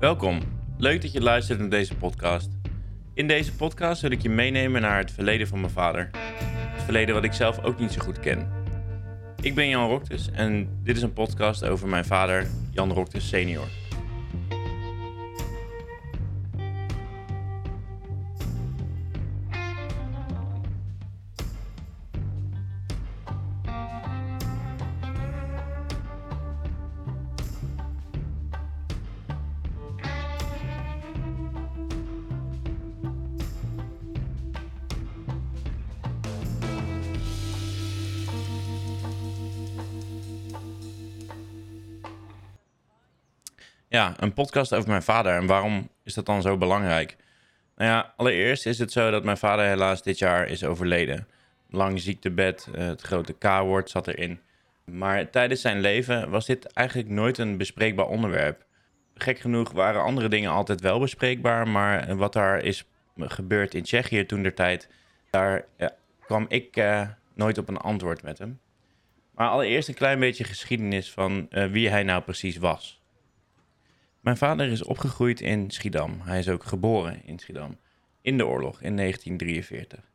Welkom. Leuk dat je luistert naar deze podcast. In deze podcast wil ik je meenemen naar het verleden van mijn vader. Het verleden wat ik zelf ook niet zo goed ken. Ik ben Jan Roktes en dit is een podcast over mijn vader, Jan Roktes senior. Ja, een podcast over mijn vader. En waarom is dat dan zo belangrijk? Nou ja, allereerst is het zo dat mijn vader helaas dit jaar is overleden. Lang ziektebed, eh, het grote K-woord zat erin. Maar tijdens zijn leven was dit eigenlijk nooit een bespreekbaar onderwerp. Gek genoeg waren andere dingen altijd wel bespreekbaar, maar wat daar is gebeurd in Tsjechië toen der tijd, daar ja, kwam ik uh, nooit op een antwoord met hem. Maar allereerst een klein beetje geschiedenis van wie hij nou precies was. Mijn vader is opgegroeid in Schiedam. Hij is ook geboren in Schiedam. In de oorlog in 1943.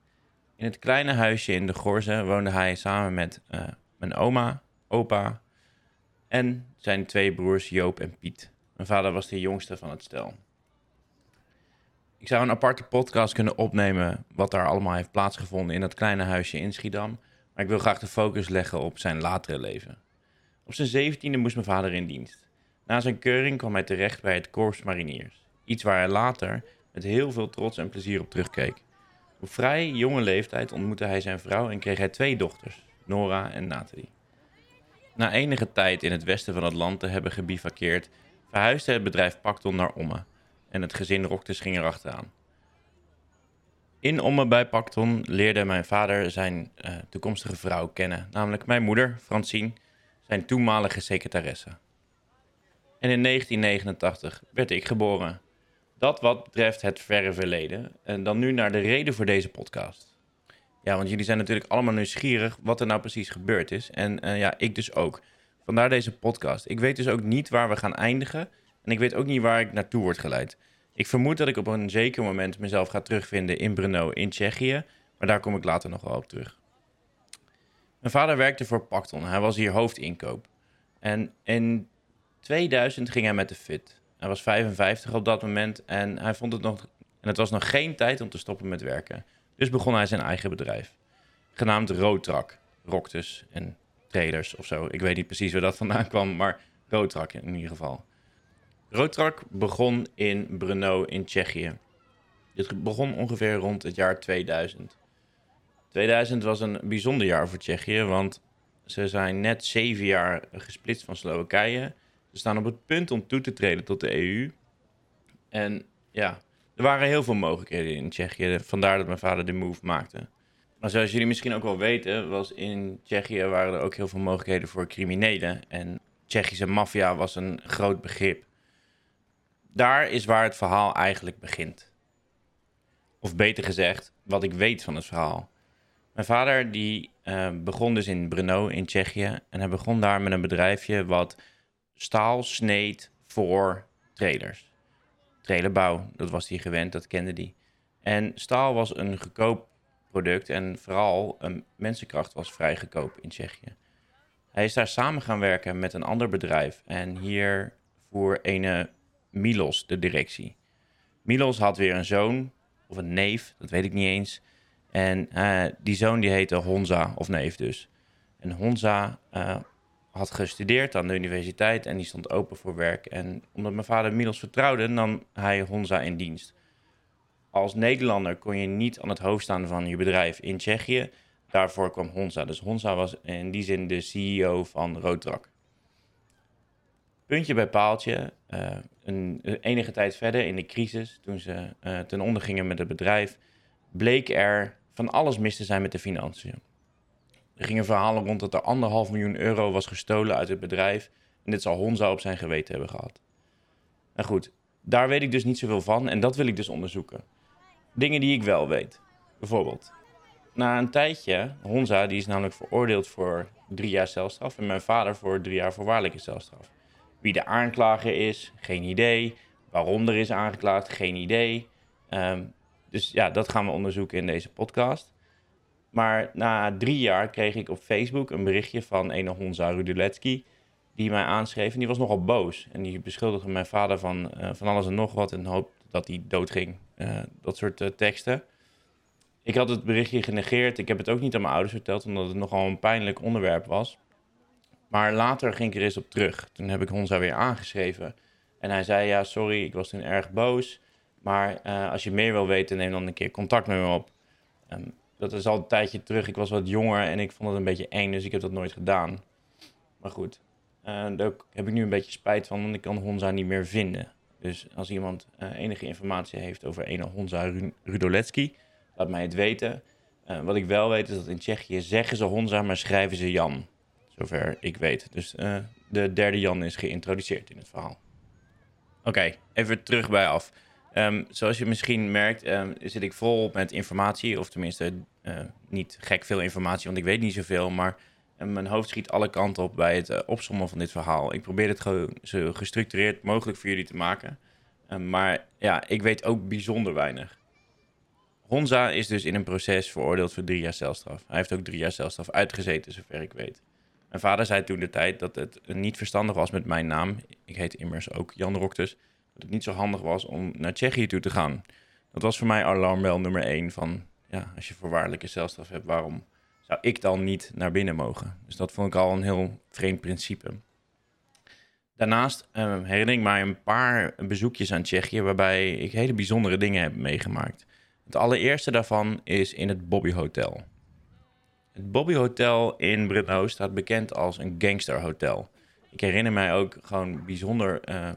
In het kleine huisje in de Gorze woonde hij samen met uh, mijn oma, opa en zijn twee broers Joop en Piet. Mijn vader was de jongste van het stel. Ik zou een aparte podcast kunnen opnemen wat daar allemaal heeft plaatsgevonden in dat kleine huisje in Schiedam. Maar ik wil graag de focus leggen op zijn latere leven. Op zijn zeventiende moest mijn vader in dienst. Na zijn keuring kwam hij terecht bij het Korps Mariniers. Iets waar hij later met heel veel trots en plezier op terugkeek. Op vrij jonge leeftijd ontmoette hij zijn vrouw en kreeg hij twee dochters, Nora en Nathalie. Na enige tijd in het westen van het land te hebben gebivakkeerd, verhuisde het bedrijf Pacton naar Omme en het gezin Roktes ging erachteraan. In Omme bij Pacton leerde mijn vader zijn uh, toekomstige vrouw kennen, namelijk mijn moeder, Francine, zijn toenmalige secretaresse. En in 1989 werd ik geboren. Dat wat betreft het verre verleden. En dan nu naar de reden voor deze podcast. Ja, want jullie zijn natuurlijk allemaal nieuwsgierig wat er nou precies gebeurd is. En uh, ja, ik dus ook. Vandaar deze podcast. Ik weet dus ook niet waar we gaan eindigen. En ik weet ook niet waar ik naartoe word geleid. Ik vermoed dat ik op een zeker moment mezelf ga terugvinden in Brno in Tsjechië. Maar daar kom ik later nog wel op terug. Mijn vader werkte voor Pacton. Hij was hier hoofdinkoop. En in 2000 ging hij met de fit. Hij was 55 op dat moment en hij vond het nog. En het was nog geen tijd om te stoppen met werken. Dus begon hij zijn eigen bedrijf. Genaamd Roodtrak. Roktes en trailers of zo. Ik weet niet precies waar dat vandaan kwam, maar Roodtrak in ieder geval. Roodtrak begon in Brno in Tsjechië. Dit begon ongeveer rond het jaar 2000. 2000 was een bijzonder jaar voor Tsjechië, want ze zijn net zeven jaar gesplitst van Slowakije. Ze staan op het punt om toe te treden tot de EU. En ja, er waren heel veel mogelijkheden in Tsjechië. Vandaar dat mijn vader de move maakte. Maar zoals jullie misschien ook wel weten, was in Tsjechië waren er ook heel veel mogelijkheden voor criminelen. En Tsjechische maffia was een groot begrip. Daar is waar het verhaal eigenlijk begint. Of beter gezegd, wat ik weet van het verhaal. Mijn vader die uh, begon dus in Brno in Tsjechië. En hij begon daar met een bedrijfje wat staal sneed voor trailers. Trailerbouw, dat was hij gewend, dat kende hij. En staal was een goedkoop product en vooral een mensenkracht was vrij goedkoop in Tsjechië. Hij is daar samen gaan werken met een ander bedrijf en hier voer ene Milos de directie. Milos had weer een zoon of een neef, dat weet ik niet eens. En uh, die zoon die heette Honza, of neef dus. En Honza uh, had gestudeerd aan de universiteit en die stond open voor werk. En omdat mijn vader Milos vertrouwde, nam hij Honza in dienst. Als Nederlander kon je niet aan het hoofd staan van je bedrijf in Tsjechië. Daarvoor kwam Honza. Dus Honza was in die zin de CEO van Roodtrak. Puntje bij paaltje, uh, een, enige tijd verder in de crisis, toen ze uh, ten onder gingen met het bedrijf, bleek er van alles mis te zijn met de financiën. Er gingen verhalen rond dat er anderhalf miljoen euro was gestolen uit het bedrijf. En dit zal Honza op zijn geweten hebben gehad. Nou goed, daar weet ik dus niet zoveel van en dat wil ik dus onderzoeken. Dingen die ik wel weet. Bijvoorbeeld, na een tijdje, Honza die is namelijk veroordeeld voor drie jaar celstraf en mijn vader voor drie jaar voorwaardelijke celstraf. Wie de aanklager is, geen idee. Waarom er is aangeklaagd, geen idee. Ehm, dus ja, dat gaan we onderzoeken in deze podcast. Maar na drie jaar kreeg ik op Facebook een berichtje van een Honza Ruduletsky die mij aanschreef. En die was nogal boos. En die beschuldigde mijn vader van, uh, van alles en nog wat. En hoop dat hij doodging. Uh, dat soort uh, teksten. Ik had het berichtje genegeerd. Ik heb het ook niet aan mijn ouders verteld, omdat het nogal een pijnlijk onderwerp was. Maar later ging ik er eens op terug. Toen heb ik Honza weer aangeschreven. En hij zei: Ja, sorry, ik was toen erg boos. Maar als je meer wil weten, neem dan een keer contact met me op. Um, dat is al een tijdje terug. Ik was wat jonger en ik vond het een beetje eng, dus ik heb dat nooit gedaan. Maar goed, uh, daar heb ik nu een beetje spijt van, want ik kan Honza niet meer vinden. Dus als iemand uh, enige informatie heeft over een Honza Rudoletsky, laat mij het weten. Uh, wat ik wel weet is dat in Tsjechië zeggen ze Honza, maar schrijven ze Jan. Zover ik weet. Dus de derde Jan is geïntroduceerd in het verhaal. Oké, even terug bij af. Um, zoals je misschien merkt, um, zit ik vol met informatie, of tenminste uh, niet gek veel informatie, want ik weet niet zoveel, maar uh, mijn hoofd schiet alle kanten op bij het uh, opsommen van dit verhaal. Ik probeer het gewoon zo gestructureerd mogelijk voor jullie te maken, maar ja, ik weet ook bijzonder weinig. Honza is dus in een proces veroordeeld voor drie jaar celstraf. Hij heeft ook drie jaar celstraf uitgezeten, zover ik weet. Mijn vader zei toen de tijd dat het niet verstandig was met mijn naam. Ik heet immers ook Jan Roktes dat het niet zo handig was om naar Tsjechië toe te gaan. Dat was voor mij alarmbel nummer één van, ja, als je voorwaardelijke celstraf hebt, waarom zou ik dan niet naar binnen mogen? Dus dat vond ik al een heel vreemd principe. Daarnaast uh, herinner ik mij een paar bezoekjes aan Tsjechië waarbij ik hele bijzondere dingen heb meegemaakt. Het allereerste daarvan is in het Bobby Hotel. Het Bobby Hotel in Brno staat bekend als een gangsterhotel. Ik herinner mij ook gewoon bijzonder uh,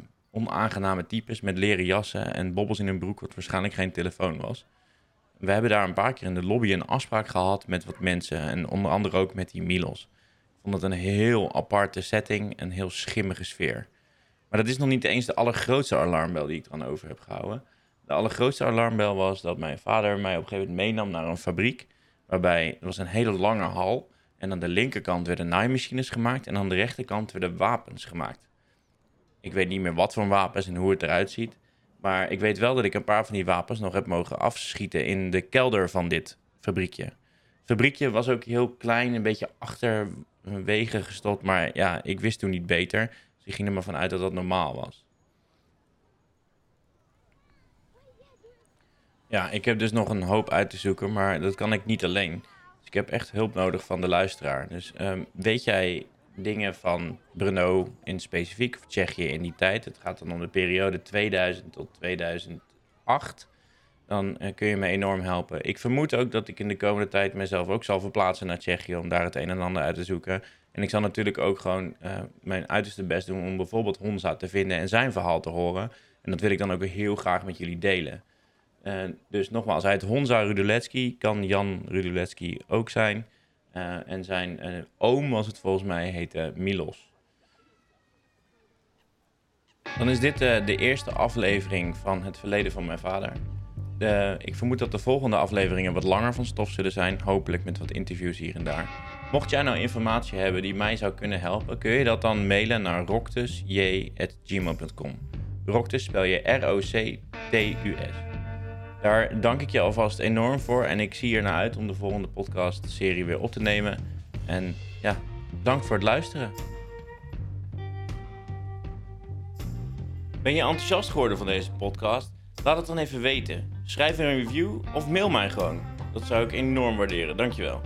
onaangename types met leren jassen en bobbels in hun broek, wat waarschijnlijk geen telefoon was. We hebben daar een paar keer in de lobby een afspraak gehad met wat mensen en onder andere ook met die Milos. Ik vond het een heel aparte setting, een heel schimmige sfeer. Maar dat is nog niet eens de allergrootste alarmbel die ik aan over heb gehouden. De allergrootste alarmbel was dat mijn vader mij op een gegeven moment meenam naar een fabriek. Waarbij er was een hele lange hal. En aan de linkerkant werden naaimachines gemaakt. En aan de rechterkant werden wapens gemaakt. Ik weet niet meer wat voor wapens en hoe het eruit ziet. Maar ik weet wel dat ik een paar van die wapens nog heb mogen afschieten in de kelder van dit fabriekje. Het fabriekje was ook heel klein, een beetje achterwege gestopt. Maar ja, ik wist toen niet beter. Dus ik ging er maar vanuit dat dat normaal was. Ja, ik heb dus nog een hoop uit te zoeken, maar dat kan ik niet alleen. Dus ik heb echt hulp nodig van de luisteraar. Dus um, weet jij dingen van Brno in specifiek, Tsjechië in die tijd. Het gaat dan om de periode 2000 tot 2008. Dan uh, kun je me enorm helpen. Ik vermoed ook dat ik in de komende tijd mezelf ook zal verplaatsen naar Tsjechië om daar het een en ander uit te zoeken. En ik zal natuurlijk ook gewoon uh, mijn uiterste best doen om bijvoorbeeld Honza te vinden en zijn verhaal te horen. En dat wil ik dan ook heel graag met jullie delen. Uh, dus nogmaals, hij heet Honza Ruduletsky, kan Jan Ruduletsky ook zijn. Uh, en zijn uh, oom was het volgens mij, heette Milos. Dan is dit uh, de eerste aflevering van het verleden van mijn vader. De, ik vermoed dat de volgende afleveringen wat langer van stof zullen zijn. Hopelijk met wat interviews hier en daar. Mocht jij nou informatie hebben die mij zou kunnen helpen, kun je dat dan mailen naar roctusj.gmail.com. Roctus spel je R-O-C-T-U-S. Daar dank ik je alvast enorm voor. En ik zie er naar uit om de volgende podcast-serie weer op te nemen. En ja, dank voor het luisteren. Ben je enthousiast geworden van deze podcast? Laat het dan even weten. Schrijf een review of mail mij gewoon. Dat zou ik enorm waarderen. Dankjewel.